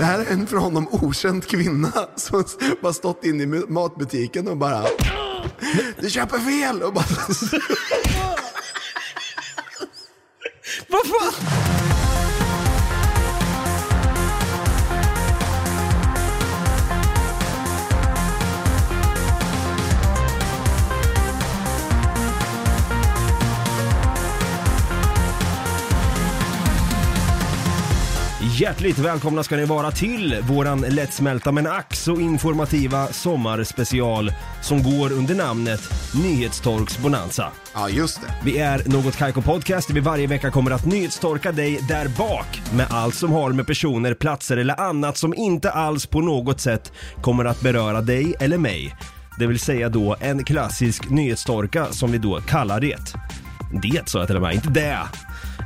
Det här är en för honom okänd kvinna som bara stått inne i matbutiken och bara Du köper fel! Och bara, Vad fan? Hjärtligt välkomna ska ni vara till våran lättsmälta men ack så informativa sommarspecial som går under namnet Nyhetstorks Bonanza. ja just det. Vi är Något Kaiko Podcast där vi varje vecka kommer att nyhetstorka dig där bak med allt som har med personer, platser eller annat som inte alls på något sätt kommer att beröra dig eller mig. Det vill säga då en klassisk nyhetstorka som vi då kallar det. Det sa jag till och med, inte det.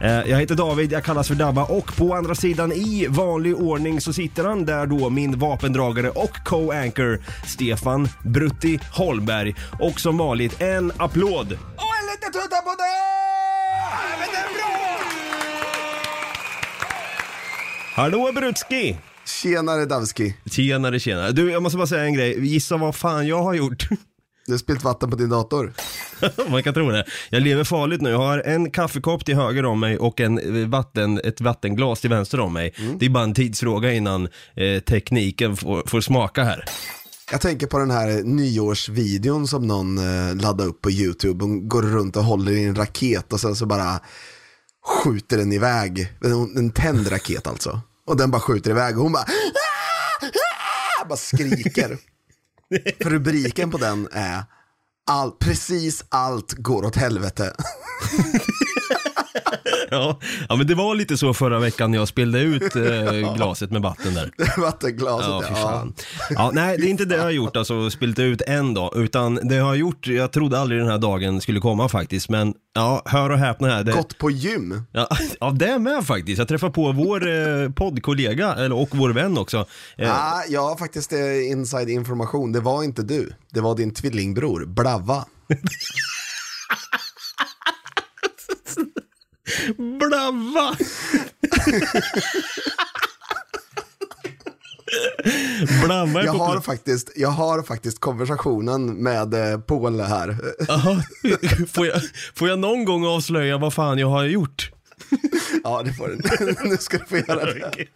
Eh, Jag heter David, jag kallas för Dabba och på andra sidan i vanlig ordning så sitter han där då min vapendragare och co-anchor Stefan Brutti Holmberg. Och som vanligt en applåd Och en liten tutta på det! Men det är bra! Hallå Brutski! Tjenare Davski. Tjenare tjenare. Du jag måste bara säga en grej, gissa vad fan jag har gjort. Du har spillt vatten på din dator. Man kan tro det. Jag lever farligt nu. Jag har en kaffekopp till höger om mig och en eh, vatten, ett vattenglas till vänster om mig. Det är bara en tidsfråga innan eh, tekniken får, får smaka här. Jag tänker på den här nyårsvideon som någon eh, laddade upp på YouTube. Hon går runt och håller i en raket och sen så bara skjuter den iväg. En, en tänd raket alltså. Och den bara skjuter iväg och hon bara "Ah! Ah!" bara skriker. För rubriken på den är all, precis allt går åt helvete. Ja. ja, men det var lite så förra veckan när jag spillde ut eh, glaset med vatten där. Vattenglaset. Ja, fy fan. Ja, nej, det är inte det jag har gjort, alltså spilt ut en dag, utan det jag har gjort, jag trodde aldrig den här dagen skulle komma faktiskt, men ja, hör och häpna här. Det, Gått på gym. Ja, ja, det är med faktiskt. Jag träffade på vår eh, poddkollega, eller, och vår vän också. Eh, Ah, jag har faktiskt eh, inside information. Det var inte du. Det var din tvillingbror, Blavva. Blavva! Blavva Jag har, faktiskt, jag har faktiskt konversationen med eh, Paul här. Jaha. får, jag, får jag någon gång avslöja vad fan jag har gjort? Ja, det får du. nu ska du få göra det.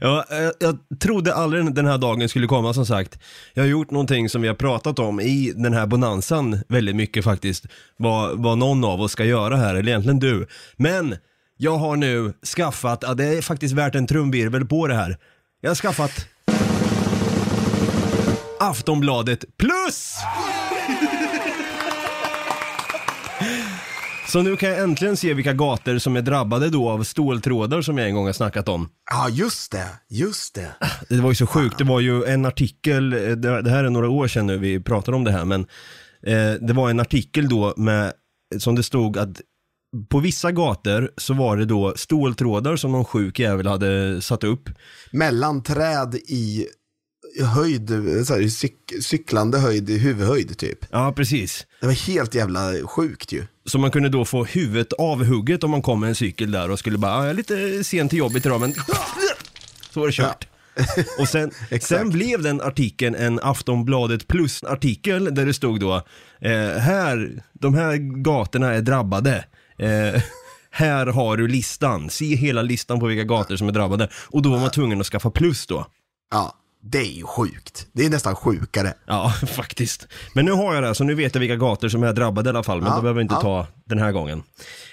Ja, eh, jag trodde aldrig den här dagen skulle komma som sagt. Jag har gjort någonting som vi har pratat om i den här bonanzan väldigt mycket faktiskt. Vad, vad någon av oss ska göra här, eller egentligen du. Men jag har nu skaffat, ja, det är faktiskt värt en trumvirvel på det här. Jag har skaffat Aftonbladet plus! Så nu kan jag äntligen se vilka gator som är drabbade då av ståltrådar som jag en gång har snackat om. Ja, just det. Just det. Det var ju så sjukt, det var ju en artikel, eh, det det här är några år sedan nu vi pratade om det här, men eh, det var en artikel då med, som det stod att på vissa gator så var det då ståltrådar som någon sjuk jävel hade satt upp. Mellan träd i höjd, så här, cyk, cyklande höjd, i huvudhöjd typ. Ja, precis. Det var helt jävla sjukt ju. Så man kunde då få huvudet avhugget om man kom med en cykel där och skulle bara, "Ah, jag är lite sent till jobbet idag men så var det kört. Och sen, sen blev den artikeln en Aftonbladet plus-artikel där det stod då, eh, här, de här gatorna är drabbade. Eh, här har du listan, se hela listan på vilka gator som är drabbade. Och då var man tvungen att skaffa plus då. Ja, det är ju sjukt. Det är nästan sjukare. Ja, faktiskt. Men nu har jag det, så nu vet jag vilka gator som är drabbade i alla fall, men Ja, det behöver vi inte ja. ta den här gången.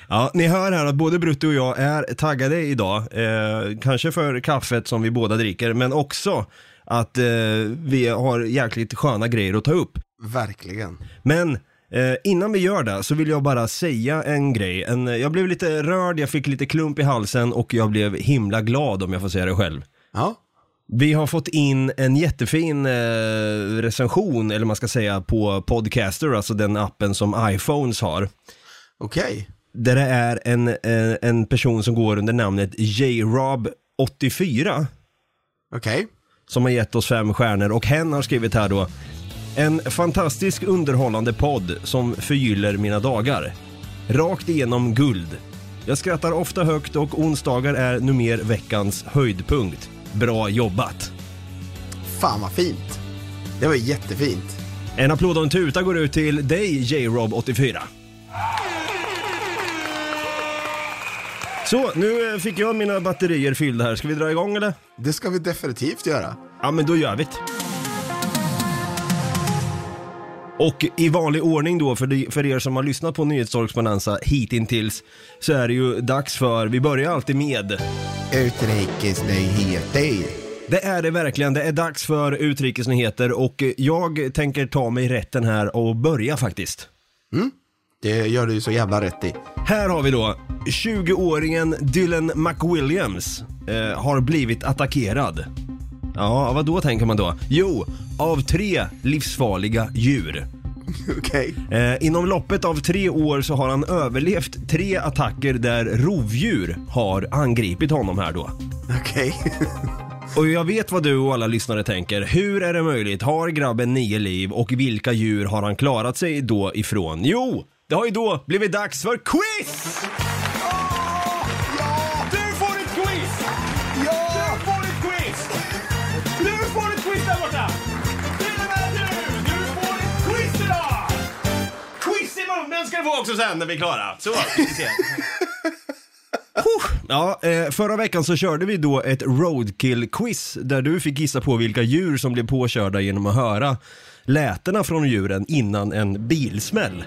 Ja, ni hör här att både Brutti och jag är taggade idag. Eh, kanske för kaffet som vi båda dricker, men också att eh, vi har jäkligt sköna grejer att ta upp. Verkligen. Men eh, innan vi gör det så vill jag bara säga en grej. En, jag blev lite rörd, jag fick lite klump i halsen och jag blev himla glad om jag får säga det själv. Ja, Vi har fått in en jättefin eh, recension, eller man ska säga, på Podcaster, alltså den appen som iPhones har. okej. Där det är en, eh, en person som går under namnet JRob84 Okej. som har gett oss fem stjärnor och hen har skrivit här då En fantastisk underhållande podd som förgyller mina dagar. Rakt igenom guld. Jag skrattar ofta högt och onsdagar är numera veckans höjdpunkt. Bra jobbat! Fan vad fint. Det var jättefint. En applåd och en tuta går ut till dig J-Rob84. Så, nu eh, fick jag mina batterier fyllda här. Ska vi dra igång eller? Det ska vi definitivt göra. Ja, men då gör vi det. Och i vanlig ordning då, för, de, för er som har lyssnat på Nyhetstorksbonanza hitintills, så är det ju dags för, vi börjar alltid med Utrikesnyheter. Det är det verkligen. Det är dags för utrikesnyheter och jag tänker ta mig rätten här och börja faktiskt. Det gör du så jävla rätt i. Här har vi då 20-åringen Dylan McWilliams eh, har blivit attackerad. Ja, vad då tänker man då? Jo, av tre livsfarliga djur. Okej. Eh, inom loppet av tre år så har han överlevt tre attacker där rovdjur har angripit honom här då. Okej. Och jag vet vad du och alla lyssnare tänker. Hur är det möjligt? Har grabben nio liv och vilka djur har han klarat sig då ifrån? Jo, det har ju då blivit dags för quiz! I munnen ska du få också sen när vi är klara. Så, vi. Ja, eh, förra veckan så körde vi då ett roadkill-quiz där du fick gissa på vilka djur som blev påkörda genom att höra lätena från djuren innan en bilsmäll.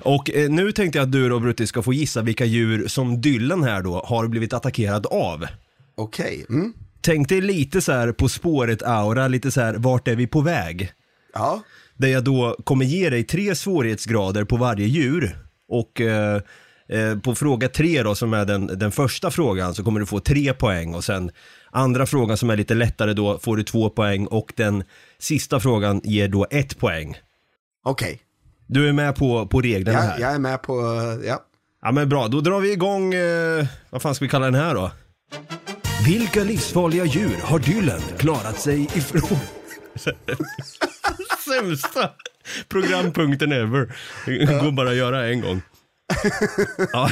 Och eh, nu tänkte jag att du då Brutti ska få gissa vilka djur som Dylan här då har blivit attackerad av. Okej. Mm. Tänk dig lite så här på spåret-aura, lite så här vart är vi på väg? Ja. Där jag då kommer ge dig tre svårighetsgrader på varje djur. Och eh, eh, på fråga tre då, som är den, den första frågan, så kommer du få tre poäng. Och sen andra frågan som är lite lättare då får du två poäng. Och den sista frågan ger då ett poäng. Okej. Du är med på, på reglerna Ja, här? jag är med på, ja. Ja men bra, då drar vi igång, eh, vad fan ska vi kalla den här då? Vilka livsfarliga djur har Dylan klarat sig ifrån? Sämsta programpunkten ever. Det går bara att göra en gång. Ja,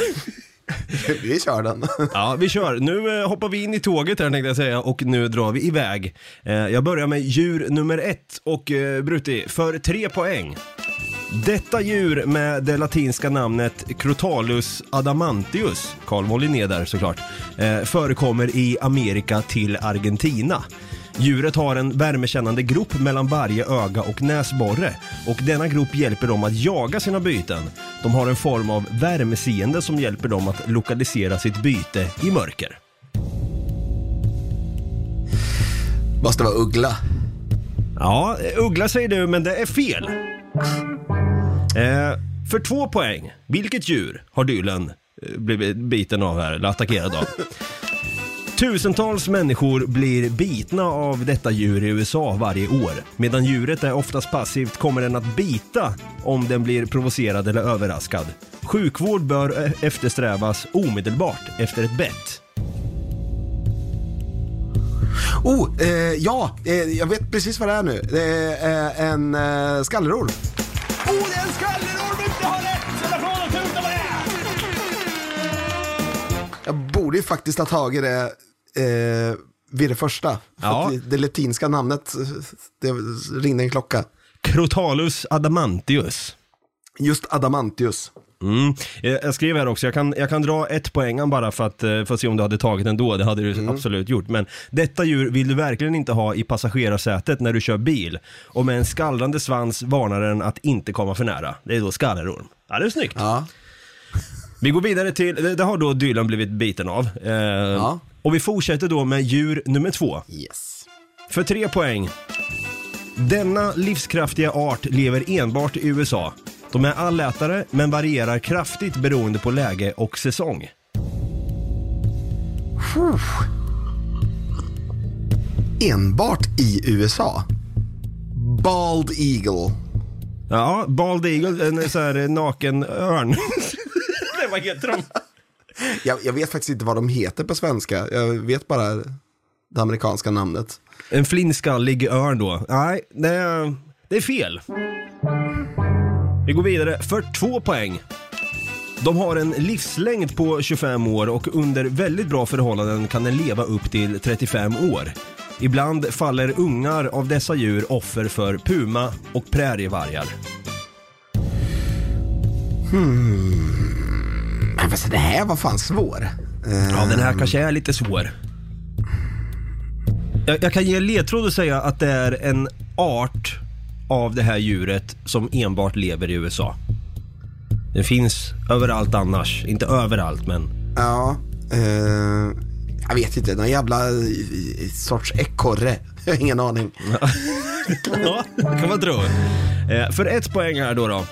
Vi kör den. ja, vi kör. Nu eh, hoppar vi in i tåget här tänkte jag säga och nu drar vi iväg. Eh, jag börjar med djur nummer ett och eh, Brutti, för tre poäng. Detta djur med det latinska namnet Crotalus adamantius, Carl von Linné där såklart, eh, förekommer i Amerika till Argentina. Djuret har en värmekännande grop mellan varje öga och näsborre och denna grop hjälper dem att jaga sina byten. De har en form av värmeseende som hjälper dem att lokalisera sitt byte i mörker. Måste vara uggla. Ja, uggla säger du, men det är fel. Eh, för två poäng, vilket djur har Dylan eh, blivit biten av här, eller attackerad av? Tusentals människor blir bitna av detta djur i USA varje år. Medan djuret är oftast passivt kommer den att bita om den blir provocerad eller överraskad. Sjukvård bör e-, eftersträvas omedelbart efter ett bett. Oh, eh, ja, eh, jag vet precis vad det är nu. Det är eh, en eh, skallerorm. Oh, det är en skallerorm! Du har rätt! En applåd och tuta på det! Jag borde ju faktiskt ha tagit det eh, vid det första. För Ja. det, det latinska namnet, det ringde en klocka. Crotalus adamantius. Just Adamantius. Mm. Eh, Jag skrev här också, jag kan, jag kan dra ett poäng bara för att, eh, för att se om du hade tagit den då, det hade du absolut gjort. Men detta djur vill du verkligen inte ha i passagerarsätet när du kör bil. Och med en skallrande svans varnar den att inte komma för nära. Det är då skallerorm. Ja, det är snyggt. Ja. Vi går vidare till, det, det har då Dylan blivit biten av. Eh, Och vi fortsätter då med djur nummer två. Yes. För tre poäng. Denna livskraftiga art lever enbart i USA. De är allätare men varierar kraftigt beroende på läge och säsong. Enbart i USA. Bald Eagle. Ja, Bald Eagle, en så här naken örn. Nej, vad heter de? Jag, jag vet faktiskt inte vad de heter på svenska. Jag vet bara det amerikanska namnet. En flintskallig örn då. Nej, det det är fel. Vi går vidare för två poäng. De har en livslängd på 25 år och under väldigt bra förhållanden kan den leva upp till 35 år. Ibland faller ungar av dessa djur offer för puma och prärievargar. Men fast det här var fan svår. Ja, den här kanske är lite svår. Jag, jag kan ge ledtråd och säga att det är en art av det här djuret som enbart lever i USA. Den finns överallt annars. Inte överallt, men... Ja, eh, jag vet inte, någon jävla eh, sorts ekorre. Jag har ingen aning. Ja, det kan man tro. Eh, för ett poäng här då då.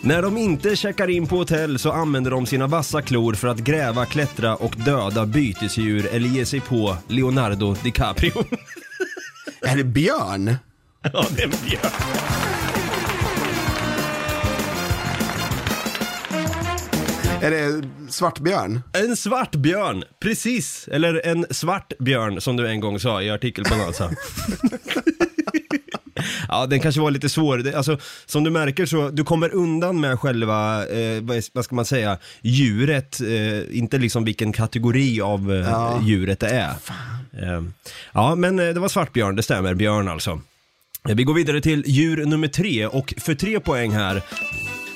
När de inte checkar in på hotell så använder de sina vassa klor för att gräva, klättra och döda bytesdjur eller ge sig på Leonardo DiCaprio. Är det björn? ja, det är en björn. Är det svartbjörn? En svart björn, precis. Eller en svart björn som du en gång sa i artikel på NASA. Ja, den kanske var lite svår. Det- Alltså, som du märker så, du kommer undan med själva, eh, vad, är- vad ska man säga, djuret. Eh, inte liksom vilken kategori av eh, Ja. djuret det är. Eh, ja, men eh, det var svartbjörn, det stämmer. Björn alltså. Vi går vidare till djur nummer tre och för tre poäng här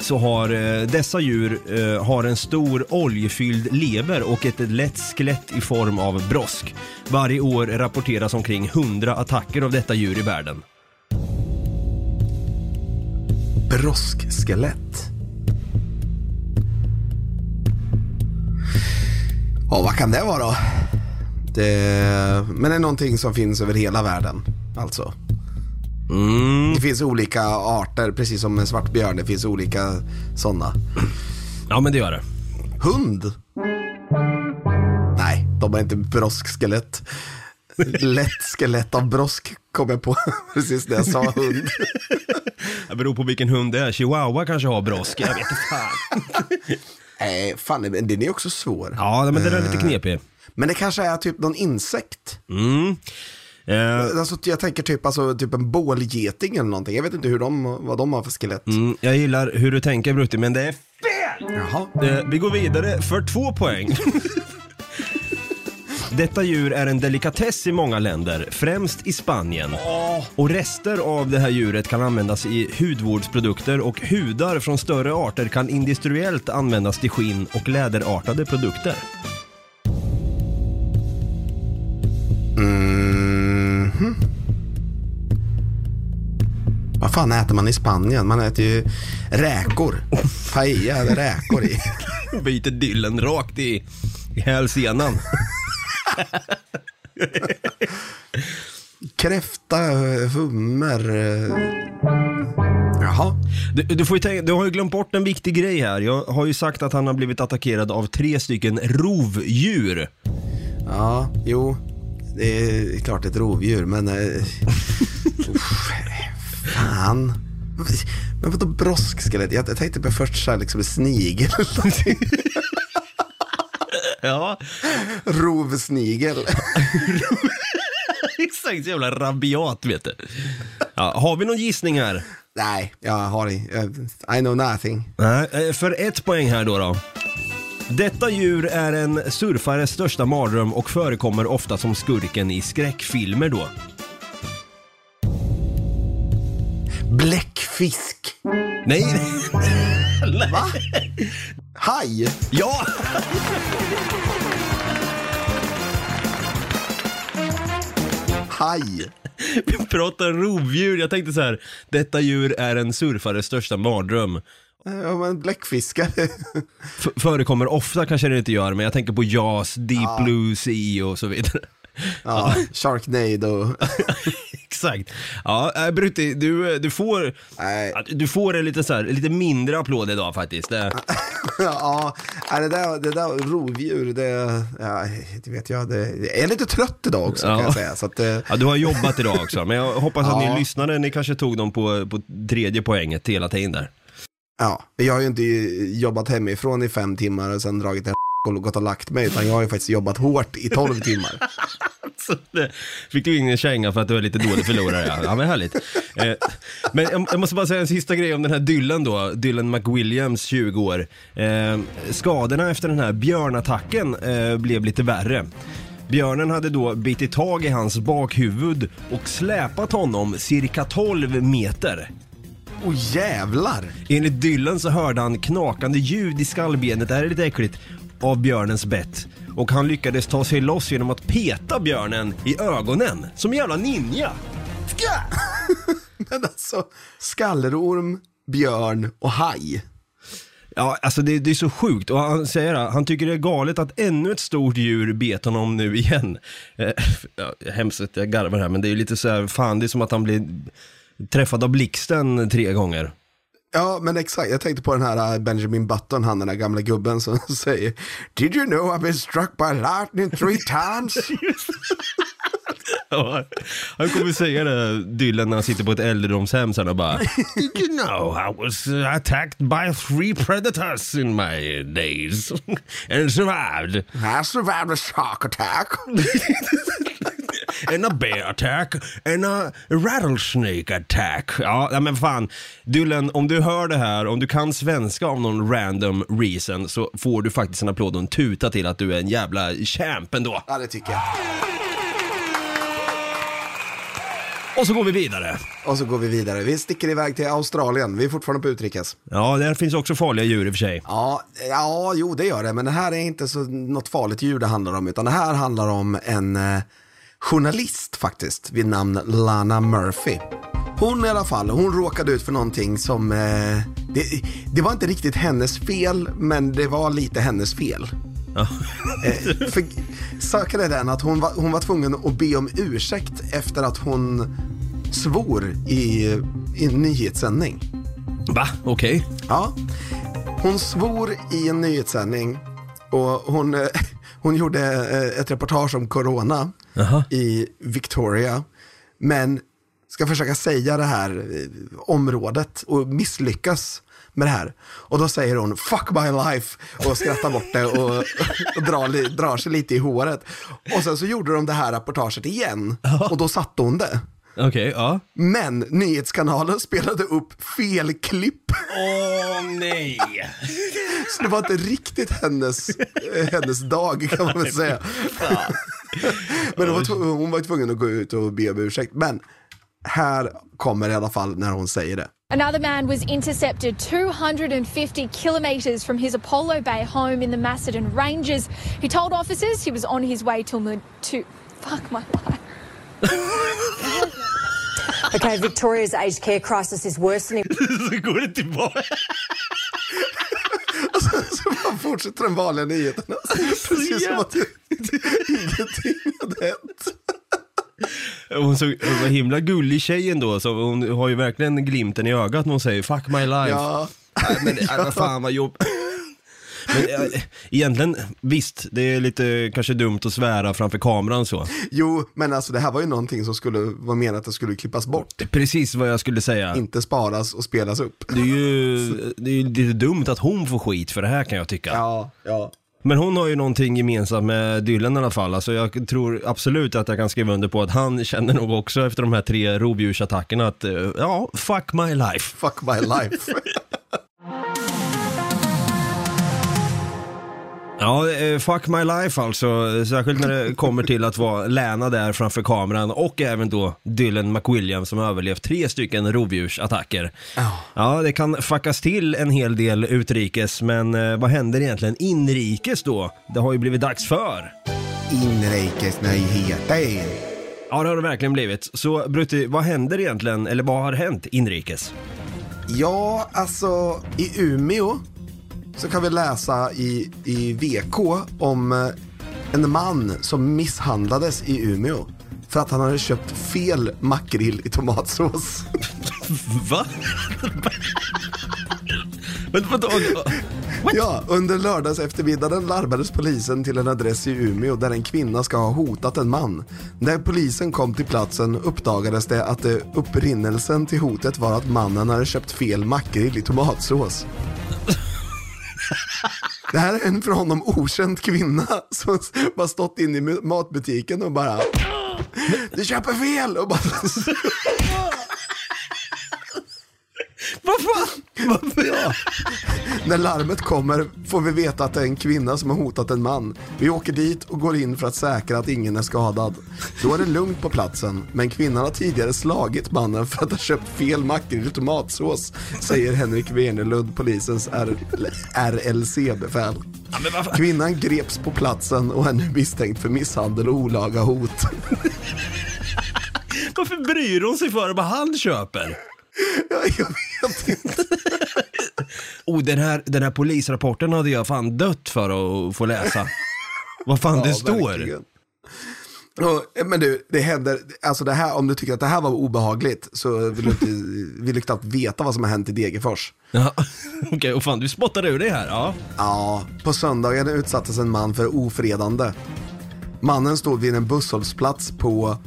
så har eh, dessa djur eh, har en stor oljefylld lever och ett lätt skelett i form av brosk. Varje år rapporteras omkring 100 attacker av detta djur i världen. Broskskelett. Ja, vad kan det vara då? Det, men det är någonting som finns över hela världen, alltså. Mm. Det finns olika arter, precis som med svartbjörn. Det finns olika sådana. Ja, men det gör det. Hund? Nej, de har inte broskskelett. Lätt skelett av brosk kom jag på precis när jag sa hund. Det beror på vilken hund det är. Chihuahua kanske har brosk. Jag vet inte fan. Nej, fan den den är också svår. Ja, men den är lite knepig. Men det kanske är typ någon insekt. Mm. Eh, Alltså, jag tänker typ, alltså, typ en bålgeting eller någonting. Jag vet inte hur de, vad de har för skelett. mm, jag gillar hur du tänker Brutti, men det är Jaha. Eh, vi går vidare för två poäng. Detta djur är en delikatess i många länder, främst i Spanien. Och rester av det här djuret kan användas i hudvårdsprodukter och hudar från större arter kan industriellt användas till skinn och läderartade produkter. Vad fan äter man i Spanien? Man äter ju räkor. Paella eller räkor i. Byter dillen rakt i, i hälsenan. Kräfta, hummer. eh. Jaha. Du, du, får tänka, du har ju glömt bort en viktig grej här. Jag har ju sagt att han har blivit attackerad av tre stycken rovdjur. Ja, jo. Det är klart ett rovdjur, men... Uff, fan. Men vadå broskskelett? Jag tänkte på först så här liksom en snigel. Ja, Rovsnigel. exakt. Så jävla rabiat vet du. Ja, har vi någon gissning här? Nej, jag har i. I know nothing. Nej, eh, för ett poäng här då då. Detta djur är en surfares största mardröm och förekommer ofta som skurken i skräckfilmer då. Bläckfisk. Nej, Va? Haj. ja! Haj. Vi pratar rovdjur. Jag tänkte så här, detta djur är en surfares största mardröm. Ja, men bläckfiskar. F- förekommer ofta kanske det inte gör, men jag tänker på JAS, Deep Blue Sea och så vidare. Ja, Sharknado. Exakt. Ja, äh, Brutti, du, du får, Nej. du får en lite, så här, lite mindre applåd idag faktiskt. Det, Ja, nej, det där, det där rovdjur, det, ja, det vet jag. Det, jag är lite trött idag också Ja. kan jag säga. Så att, eh, ja, du har jobbat idag också, men jag hoppas att Ja. ni lyssnade, ni kanske tog dem på, på tredje poänget hela tiden där. ja, jag har ju inte jobbat hemifrån i fem timmar och sen dragit en och gått och lagt mig, utan jag har ju faktiskt jobbat hårt i tolv timmar. Så det fick du ingen känga för att du är lite dålig förlorare. Ja, ja men härligt. Eh, men jag, jag måste bara säga en sista grej om den här Dylan då, Dylan McWilliams, 20 år. Eh, skadorna efter den här björnattacken eh, blev lite värre. Björnen hade då bitit tag i hans bakhuvud och släpat honom cirka 12 meter. Åh jävlar! Enligt Dylan så hörde han knakande ljud i skallbenet, det här är lite äckligt, av björnens bett. Och han lyckades ta sig loss genom att peta björnen i ögonen, som en jävla ninja. Ska! Men alltså, skallorm, björn och haj. Ja, alltså det, det är så sjukt och han säger att han tycker det är galet att ännu ett stort djur bet honom nu igen. Eh, ja, hemskt att jag garvar här men det är ju lite så här, fan det är som att han blir träffad av blixten tre gånger. Ja, men exakt. Jag tänkte på den här äh, Benjamin Button, han den där gamla gubben som säger Did you know I've been struck by lightning three times? Ja, han kommer säga det, Dylan, när han sitter på ett äldredomshem sen och bara Did you know I was attacked by three predators in my days and survived? I survived a shark attack. And a bear attack and a rattlesnake attack. Ja, ja, men fan. Dylan, om du hör det här, om du kan svenska av någon random reason så får du faktiskt en applåd och en tuta till att du är en jävla champ ändå. Ja, det tycker jag. Och så går vi vidare. Och så går vi vidare. Vi sticker iväg till Australien. Vi är fortfarande på utrikes. Ja, där finns också farliga djur i och för sig. Ja, ja, jo det gör det. Men det här är inte så något farligt djur det handlar om. Utan det här handlar om en eh, journalist faktiskt vid namn Lana Murphy. Hon i alla fall, hon råkade ut för någonting som, eh, det, det var inte riktigt hennes fel, men det var lite hennes fel. Ja. Eh, för saken är den att hon var, hon var tvungen att be om ursäkt efter att hon svor i, i en nyhetssändning. Va? Okej. Ja, hon svor i en nyhetssändning och hon, eh, hon gjorde eh, ett reportage om corona Jaha. i Victoria. Men ska försöka säga det här eh, området och misslyckas med det här. Och då säger hon fuck my life och skrattar bort det och, och drar, drar sig lite i håret. Och sen så gjorde de det här reportaget igen och då satte hon det. Okej, ja. Men nyhetskanalen spelade upp fel klipp. Åh nej! Så det var inte riktigt hennes, eh, hennes dag kan man väl säga. Men hon var, hon var tvungen att gå ut och be om ursäkt. Men här kommer i alla fall när hon säger det. Another man was intercepted 250 kilometres from his Apollo Bay home in the Macedon Ranges. He told officers he was on his way to, Mu- to fuck my life. Okay, Victoria's aged care crisis is worsening. Så går det tillbaka. Så bara fortsätter den vanliga nyheterna. Precis som att ingenting hade hänt. Hon så, hon var himla gullig tjejen då, så hon har ju verkligen glimten i ögat när hon säger 'fuck my life' Ja, Nej, men det, ja. fan vad jobb... Men äh, egentligen, visst, det är lite kanske dumt att svära framför kameran så. jo, men alltså det här var ju någonting som skulle vara menat att det skulle klippas bort. Precis vad jag skulle säga. Inte sparas och spelas upp. Det är ju det är ju lite dumt att hon får skit för det här kan jag tycka. Ja, ja. Men hon har ju någonting gemensamt med Dylan i alla fall. Alltså jag tror absolut att jag kan skriva under på att han känner nog också efter de här tre rovdjursattackerna att, eh, ja, fuck my life. Fuck my life. Ja, eh, fuck my life alltså. Särskilt när det kommer till att vara Lärna där framför kameran och även då Dylan McWilliams som har överlevt tre stycken rovdjursattacker. Ja. Ja, det kan fuckas till en hel del utrikes, men eh, vad händer egentligen inrikes då? Det har ju blivit dags för. Inrikesnyheter. Ja, det har det verkligen blivit. Så Brutti, vad händer egentligen, eller vad har hänt inrikes? Ja, alltså i Umeå så kan vi läsa i, i VK om eh, en man som misshandlades i Umeå för att han hade köpt fel makrill i tomatsås. Va? Men vadå? Ja, under lördags eftermiddagen larmades polisen till en adress i Umeå där en kvinna ska ha hotat en man. När polisen kom till platsen uppdagades det att det upprinnelsen till hotet var att mannen hade köpt fel makrill i tomatsås. Det här är en för honom okänd kvinna som bara stått inne i matbutiken och bara Du köper fel! Och bara, vad fan? Varför? ja. När larmet kommer får vi veta att det är en kvinna som har hotat en man. Vi åker dit och går in för att säkra att ingen är skadad. Då är det lugnt på platsen, men kvinnan har tidigare slagit mannen för att ha köpt fel makrill i tomatsås, säger Henrik Wenerlund, polisens RLC-befäl. Kvinnan greps på platsen och är nu misstänkt för misshandel och olaga hot. Varför bryr hon sig för vad han köper? Ja, jag vet inte. Oh, den här, den här polisrapporten hade jag fan dött för att få läsa. Vad fan det Ja, står. verkligen. Eh, men du, det händer, alltså det här, om du tycker att det här var obehagligt så vill du, inte, vill du knappt veta vad som har hänt i Degerfors. Ja, okej, och fan du spottade ur det här. Ja. Ja, på söndagen utsattes en man för ofredande. Mannen stod vid en busshållplats på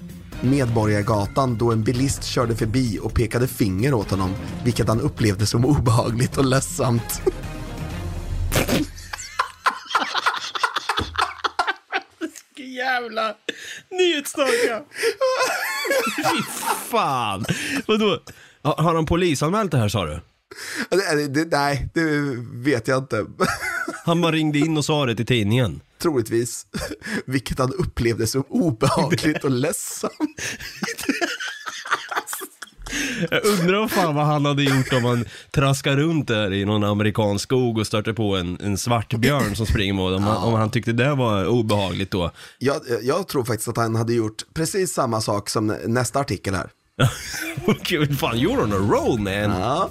Medborgargatan då en bilist körde förbi och pekade finger åt honom, vilket han upplevde som obehagligt och ledsamt. Jävla nyhetstorka. Fy fan. Vadå? Har har han polisanmält det här sa du? Det, det, nej, det vet jag inte. Han bara ringde in och sa det till tidningen. Troligtvis, vilket han upplevde som obehagligt och ledsamt. Jag undrar fan vad han hade gjort om han traskar runt där i någon amerikansk skog och stöter på en, en svart björn som springer mot honom. Om, han- om han tyckte det var obehagligt då. Jag, jag tror faktiskt att han hade gjort precis samma sak som nästa artikel här. Okej, fan you're on a roll man. Ja.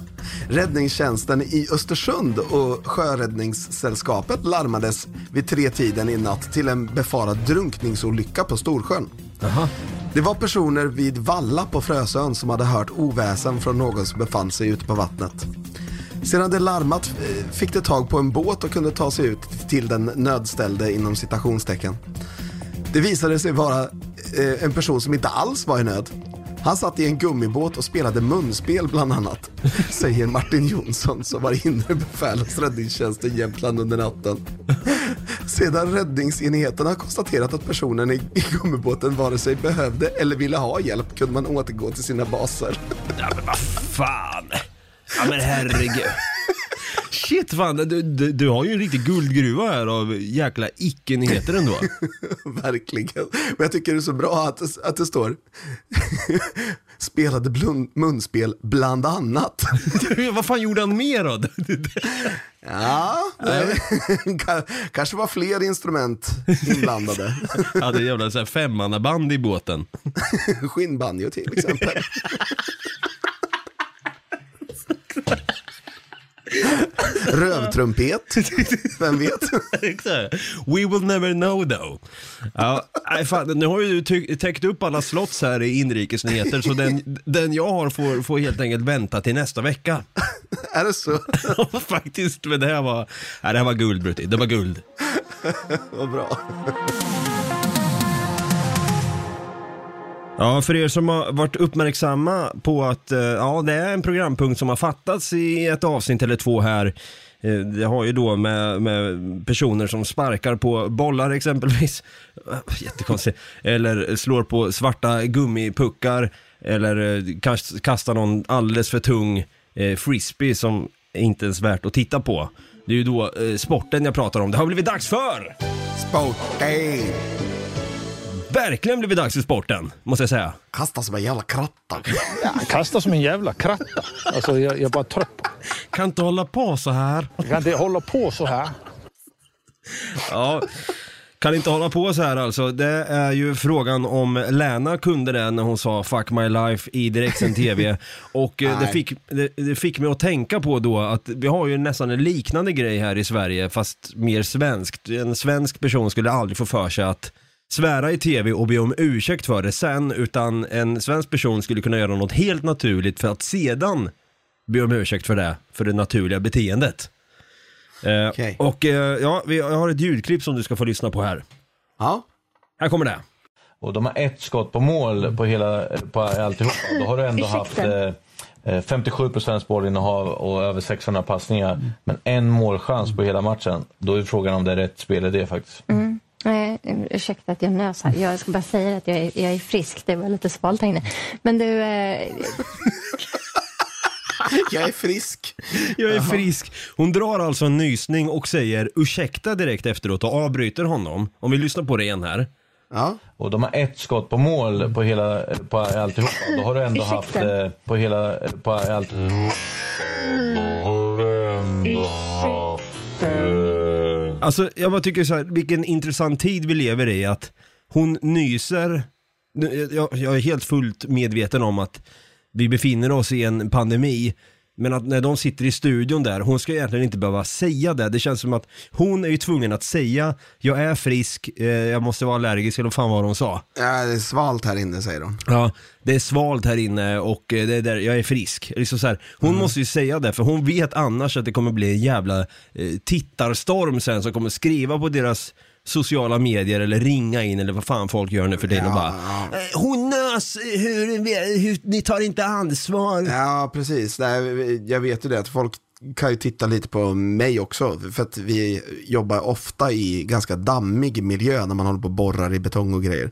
Räddningstjänsten i Östersund och Sjöräddningssällskapet larmades vid tre tiden i natt till en befarad drunkningsolycka på Storsjön. Jaha. Det var personer vid Valla på Frösön som hade hört oväsen från någon som befann sig ute på vattnet. Sedan det larmat eh, fick de tag på en båt och kunde ta sig ut till den nödställde inom citationstecken. Det visade sig vara eh, en person som inte alls var i nöd. Han satt i en gummibåt och spelade munspel bland annat, säger Martin Jonsson som var inre befäl hos räddningstjänsten Jämtland under natten. Sedan räddningsenheterna konstaterat att personen i i gummibåten vare sig behövde eller ville ha hjälp kunde man återgå till sina baser. Ja men vad fan. Ja men herregud. Shit fan, du, du, du har ju en riktig guldgruva här av jäkla icke-nyheter ändå. Verkligen. Men jag tycker det är så bra att, det- att det står spelade blun- munspel bland annat. vad fan gjorde han mer då? Ja, det ka- kanske var fler instrument inblandade. hade en jävla så här femmannaband i båten. Skinnbanjo till exempel. Rövtrumpet, vem vet? Exakt. We will never know though. Ja, nej, fan, nu har ju du täckt upp alla slots här i inrikesnyheter så den, den jag har får, får helt enkelt vänta till nästa vecka. Är det så? Faktiskt, men det här var, nej, det här var guld Brutti. Det var guld. Vad bra. Ja, för er som har varit uppmärksamma på att eh, ja, det är en programpunkt som har fattats i ett avsnitt eller två här. Eh, det har ju då med, med personer som sparkar på bollar exempelvis. Jättekonstigt. Eller slår på svarta gummipuckar. Eller eh, kastar någon alldeles för tung frisbee som inte ens värt att titta på. Det är ju då sporten jag pratar om. Det har blivit dags för! sporten! Verkligen blivit dags för sporten, måste jag säga. Kasta som en jävla kratta. Han kastar som en jävla kratta. Alltså, jag, jag är bara trött på Kan inte hålla på så här. Jag kan inte hålla på så här. Ja, kan inte hålla på så här alltså. Det är ju frågan om Lena kunde det när hon sa 'fuck my life' i direktsänd TV. Och eh, det fick, det, det fick mig att tänka på då att vi har ju nästan en liknande grej här i Sverige, fast mer svenskt. En svensk person skulle aldrig få för sig att svära i TV och be om ursäkt för det sen, utan en svensk person skulle kunna göra något helt naturligt för att sedan be om ursäkt för det, för det naturliga beteendet. Eh, Okej. Och eh, ja, vi, jag har ett ljudklipp som du ska få lyssna på här. Ja, Här kommer det. och de har ett skott på mål på hela på alltihopa. Då har du ändå haft eh, eh, 57 procents bollinnehav och över 600 passningar. Men en målchans på hela matchen. Då är frågan om det är rätt spelidé faktiskt. Eh, ursäkta att jag nös här. Jag ska bara säga att jag är, jag är frisk. Det var lite svalt här inne. Men du, eh, Jag är frisk. Jag är frisk. Hon drar alltså en nysning och säger ursäkta direkt efteråt och avbryter honom. Om vi lyssnar på det igen här. Ja. Och de har ett skott på mål på hela, på alltihopa. Då har du ändå haft eh, på hela, på allt. Alltså jag bara tycker så här, vilken intressant tid vi lever i att hon nyser, jag, jag är helt fullt medveten om att vi befinner oss i en pandemi, men att när de sitter i studion där, hon ska egentligen inte behöva säga det. Det känns som att hon är ju tvungen att säga, jag är frisk, eh, jag måste vara allergisk, eller vad fan var hon sa. Ja, det är svalt här inne säger hon. Ja, det är svalt här inne och eh, det är där, jag är frisk. Liksom så här, hon måste ju säga det, för hon vet annars att det kommer bli en jävla eh, tittarstorm sen som kommer skriva på deras sociala medier eller ringa in eller vad fan folk gör nu för tiden och Ja, bara ja. "Eh, Hon nös, hur, hur, ni tar inte ansvar. Ja, precis. Nej, jag vet ju det att folk kan ju titta lite på mig också. För att vi jobbar ofta i ganska dammig miljö när man håller på och borrar i betong och grejer.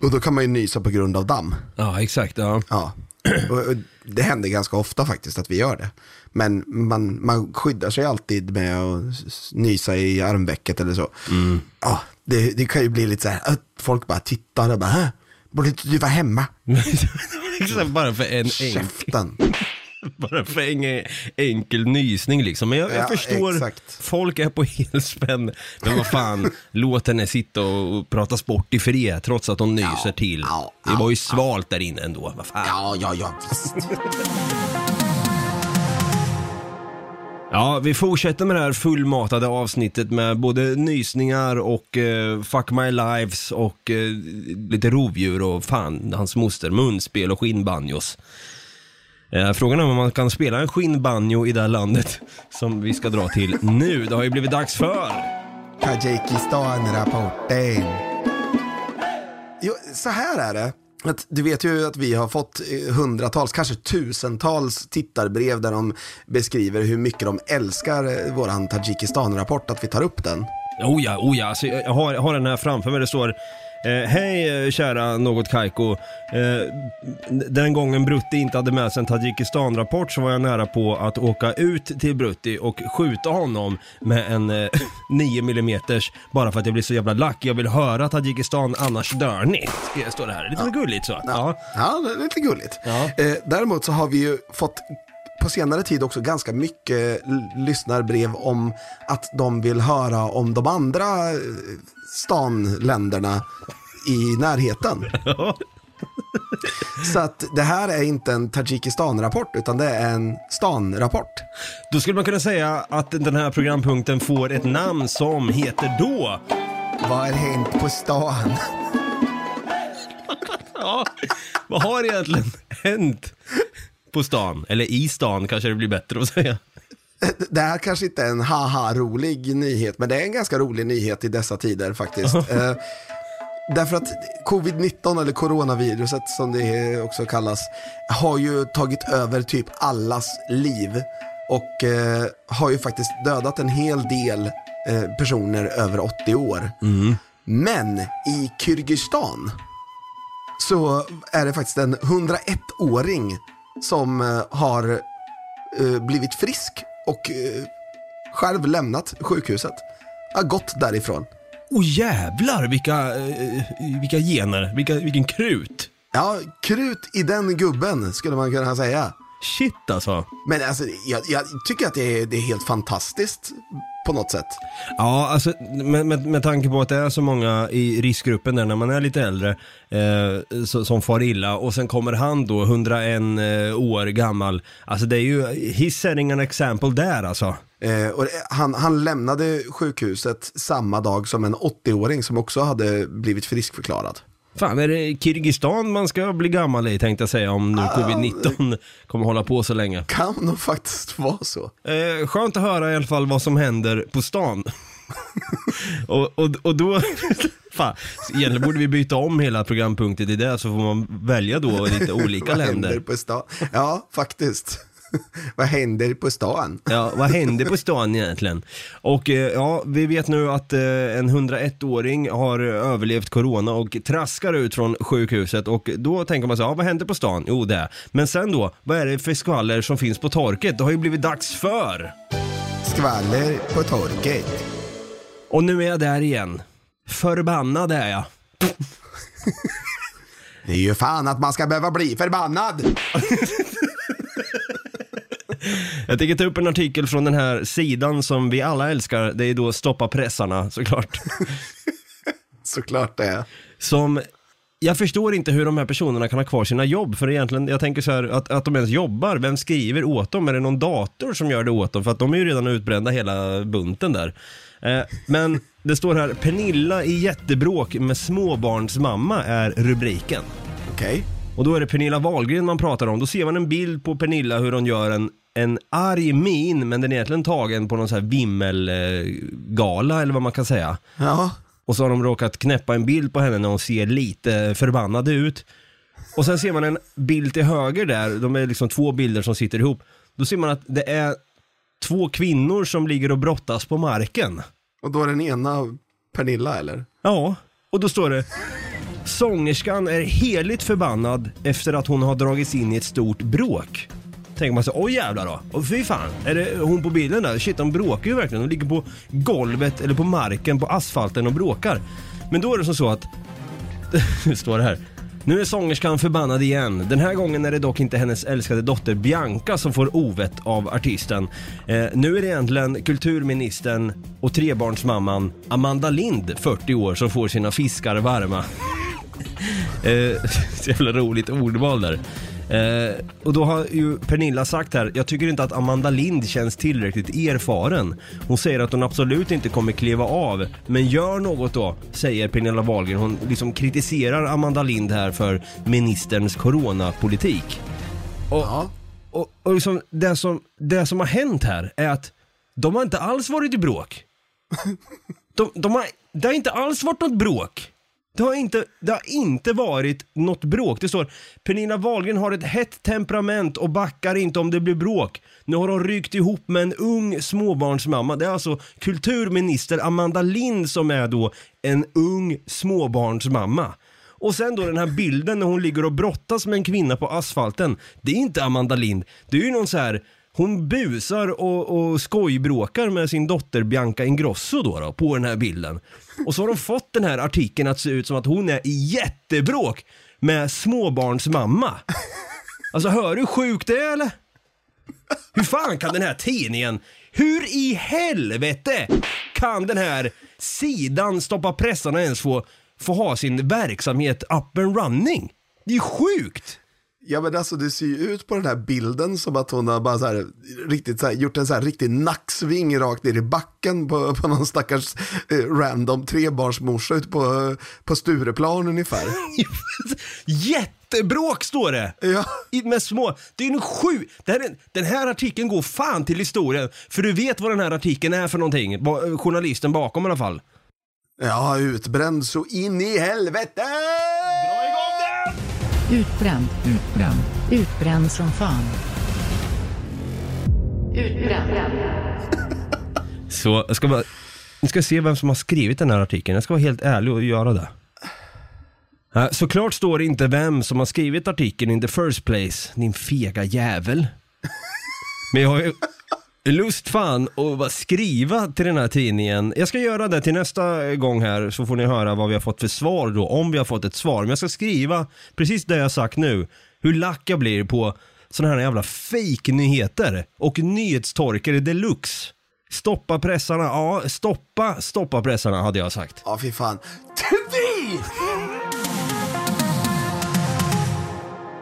Och då kan man ju nysa på grund av damm. Ja, exakt. Ja. Ja. Det händer ganska ofta faktiskt att vi gör det. Men man, man skyddar sig alltid med att nysa i armvecket eller så. Ja, det, det kan ju bli lite så här att folk bara tittar och bara, "Hä? borde inte du vara hemma? Bara för en Käften. bara för en enkel nysning liksom. Men jag, jag Ja, förstår, exakt. folk är på helspänn. Men vad fan, låt henne sitta och prata sport i fred trots att hon nyser Ja, till. ja, det var ju svalt där inne ändå. Vad fan. Ja, ja, ja, visst. Ja, vi fortsätter med det här fullmatade avsnittet med både nysningar och eh, fuck my lives och eh, lite rovdjur och fan, hans moster, munspel och skinnbanjos. Eh, frågan är om man kan spela en skinnbanjo i det här landet som vi ska dra till nu. Det har ju blivit dags för... Tadzjikistan-rapporten. Jo, så här är det. Att, du vet ju att vi har fått eh, hundratals, kanske tusentals tittarbrev där de beskriver hur mycket de älskar eh, våran Tadzjikistan-rapport, att vi tar upp den. Oh ja, oh ja, alltså, jag, har, jag har den här framför mig. Det står eh, Hej eh, kära något Kaiko. Eh, den gången Brutti inte hade med sig en Tadzjikistan-rapport så var jag nära på att åka ut till Brutti och skjuta honom med en eh, 9 mm bara för att jag blir så jävla lack. Jag vill höra Tadzjikistan, annars dör ni. Står det här. Lite gulligt så. Ja. Ja, är lite gulligt. Ja. Eh, däremot så har vi ju fått på senare tid också ganska mycket lyssnarbrev om att de vill höra om de andra eh, stanländerna i närheten. Så att det här är inte en Tadzjikistan-rapport utan det är en stan-rapport. Då skulle man kunna säga att den här programpunkten får ett namn som heter då Vad har hänt på stan? Ja, vad har egentligen hänt på stan? Eller i stan kanske det blir bättre att säga. Det här kanske inte är en haha-rolig nyhet, men det är en ganska rolig nyhet i dessa tider faktiskt. eh, därför att covid-19 eller coronaviruset som det också kallas har ju tagit över typ allas liv och eh, har ju faktiskt dödat en hel del eh, personer över 80 år. Men i Kyrgyzstan så är det faktiskt en 101-åring som eh, har eh, blivit frisk och eh, själv lämnat sjukhuset. Har gått därifrån. Åh jävlar vilka, vilka gener, vilka, vilken krut. Ja, krut i den gubben skulle man kunna säga. Shit alltså. Men alltså, jag, jag tycker att det är, det är helt fantastiskt på något sätt. Ja, alltså med, med, med tanke på att det är så många i riskgruppen där när man är lite äldre eh, så, som far illa och sen kommer han då 101 eh, år gammal. Alltså det är ju, he's setting an example där alltså. Eh, han, han lämnade sjukhuset samma dag som en 80-åring som också hade blivit friskförklarad. Fan, är det Kirgizistan man ska bli gammal i tänkte jag säga om nu covid-19 kommer hålla på så länge. Kan nog faktiskt vara så. Eh, skönt att höra i alla fall vad som händer på stan. och, och, och då, fan, egentligen borde vi byta om hela programpunkten till det så får man välja då lite olika länder. På stan? Ja, faktiskt. Vad händer på stan? Ja, vad hände på stan egentligen? Och eh, ja, vi vet nu att eh, en 101-åring har överlevt corona och traskar ut från sjukhuset och då tänker man så ja vad hände på stan? Jo det. Men sen då, vad är det för skvaller som finns på torket? Det har ju blivit dags för. Skvaller på torket. Och nu är jag där igen. Förbannad är jag. Det är ju fan att man ska behöva bli förbannad. Jag tänker ta upp en artikel från den här sidan som vi alla älskar. Det är då Stoppa pressarna såklart. Såklart det är. Som, jag förstår inte hur de här personerna kan ha kvar sina jobb, för egentligen, jag tänker så här, att, att de ens jobbar, vem skriver åt dem? Är det någon dator som gör det åt dem? För att de är ju redan utbrända hela bunten där. Eh, men det står här, Pernilla i jättebråk med småbarnsmamma är rubriken. Okej. Och då är det Pernilla Wahlgren man pratar om. Då ser man en bild på Pernilla hur hon gör en, en arg min, men den är egentligen tagen på någon sån här vimmelgala eller vad man kan säga. Ja. Och så har de råkat knäppa en bild på henne när hon ser lite förbannad ut. Och sen ser man en bild till höger där, de är liksom två bilder som sitter ihop. Då ser man att det är två kvinnor som ligger och brottas på marken. Och då är den ena Pernilla eller? Ja, och då står det Sångerskan är heligt förbannad efter att hon har dragits in i ett stort bråk. Tänker man så, oj jävlar då. Och fy fan, är det hon på bilden där? Shit, de bråkar ju verkligen. De ligger på golvet eller på marken, på asfalten och bråkar. Men då är det som så att, det står det här. Nu är sångerskan förbannad igen. Den här gången är det dock inte hennes älskade dotter Bianca som får ovett av artisten. Eh, nu är det egentligen kulturministern och trebarnsmamman Amanda Lind, 40 år, som får sina fiskar varma. Eh, så jävla roligt ordval där. Eh, och då har ju Pernilla sagt här, jag tycker inte att Amanda Lind känns tillräckligt erfaren. Hon säger att hon absolut inte kommer kliva av, men gör något då, säger Pernilla Wahlgren. Hon liksom kritiserar Amanda Lind här för ministerns coronapolitik. Och, Ja. och, och liksom det, som, det som har hänt här är att de har inte alls varit i bråk. De, de har, det har inte alls varit något bråk. Det har, inte, det har inte varit något bråk. Det står Pernilla Wahlgren har ett hett temperament och backar inte om det blir bråk. Nu har hon ryckt ihop med en ung småbarnsmamma. Det är alltså kulturminister Amanda Lind som är då en ung småbarnsmamma. Och sen då den här bilden när hon ligger och brottas med en kvinna på asfalten. Det är inte Amanda Lind. Det är ju någon så här hon busar och, och skojbråkar med sin dotter Bianca Ingrosso då, då på den här bilden. Och så har de fått den här artikeln att se ut som att hon är i jättebråk med småbarnsmamma. Alltså hör du hur sjukt det är eller? Hur fan kan den här tidningen, hur i helvete kan den här sidan Stoppa pressarna ens få, få ha sin verksamhet up and running? Det är ju sjukt! Ja men alltså det ser ju ut på den här bilden som att hon har bara så här, riktigt så här, gjort en så här riktig nacksving rakt ner i backen på, på någon stackars eh, random trebarnsmorsa ute på, på Stureplan ungefär. Jättebråk står det! Ja. I- Med små, det är en sju, det här är, den här artikeln går fan till historien, för du vet vad den här artikeln är för någonting, ba, journalisten bakom i alla fall. Ja, utbränd så in i helvete! Utbränd, utbränd, utbränd som fan. Utbränd. Så jag ska bara, ni ska se vem som har skrivit den här artikeln, jag ska vara helt ärlig och göra det. Ja, Såklart står det inte vem som har skrivit artikeln in the first place, din fega jävel. Men jag har ju lust fan att bara skriva till den här tidningen. Jag ska göra det till nästa gång här så får ni höra vad vi har fått för svar då, om vi har fått ett svar. Men jag ska skriva precis det jag har sagt nu, hur lack jag blir på sådana här jävla fake-nyheter och nyhetstorkare deluxe. Stoppa pressarna, ja stoppa, stoppa pressarna hade jag sagt. Ja, fy fan. TV!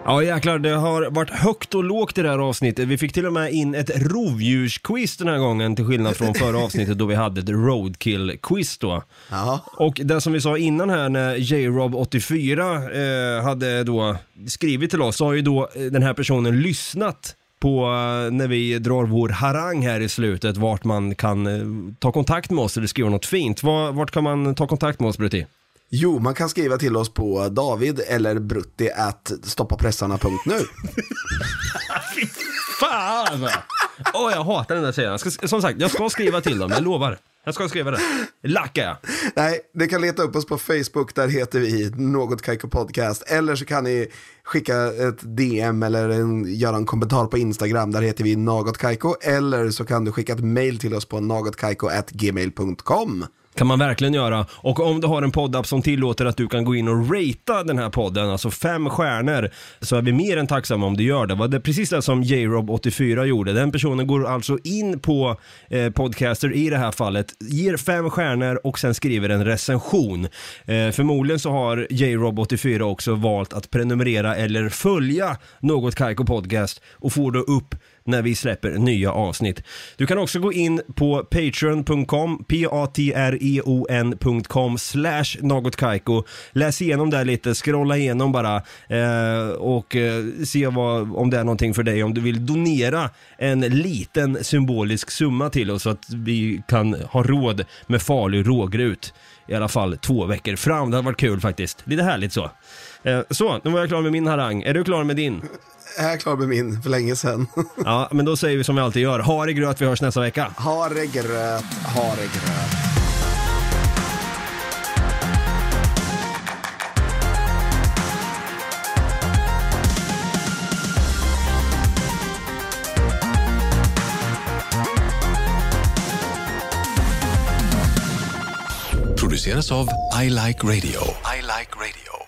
Ja jäklar, det har varit högt och lågt i det här avsnittet. Vi fick till och med in ett rovdjursquiz den här gången till skillnad från förra avsnittet då vi hade ett roadkill-quiz då. Ja. Och det som vi sa innan här när J-Rob84 eh, hade då skrivit till oss så har ju då eh, den här personen lyssnat på eh, när vi drar vår harang här i slutet vart man kan eh, ta kontakt med oss eller skriva något fint. Var, vart kan man ta kontakt med oss Brutti? Jo, man kan skriva till oss på david eller brutti at stoppapressarna.nu. Fan! Åh, jag hatar den där. Jag ska, som sagt, jag ska skriva till dem, jag lovar. Jag ska skriva det. Lackar jag. Nej, ni kan leta upp oss på Facebook, där heter vi Något Kaiko Podcast. Eller så kan ni skicka ett DM eller en, göra en kommentar på Instagram, där heter vi Något Kaiko. Eller så kan du skicka ett mail till oss på nagotkaiko.gmail.com kan man verkligen göra. Och om du har en poddapp som tillåter att du kan gå in och ratea den här podden, alltså fem stjärnor, så är vi mer än tacksamma om du gör det. Var det precis det som J-Rob84 gjorde. Den personen går alltså in på eh, Podcaster i det här fallet, ger fem stjärnor och sen skriver en recension. Eh, förmodligen så har J-Rob84 också valt att prenumerera eller följa Något Kaiko Podcast och får då upp när vi släpper nya avsnitt. Du kan också gå in på patreon.com, p-a-t-r-e-o-n.com slash någotkaiko. Läs igenom där lite, scrolla igenom bara eh, och eh, se vad, om det är någonting för dig. Om du vill donera en liten symbolisk summa till oss så att vi kan ha råd med farlig rågrut i alla fall två veckor fram. Det hade varit kul faktiskt. Lite härligt så. Eh, så, nu var jag klar med min harang. Är du klar med din? Jag är klar med min för länge sedan. Ja, men då säger vi som vi alltid gör. Ha det gröt, vi hörs nästa vecka. Ha det gröt, ha det gröt. Produceras av I Like Radio. I Like Radio.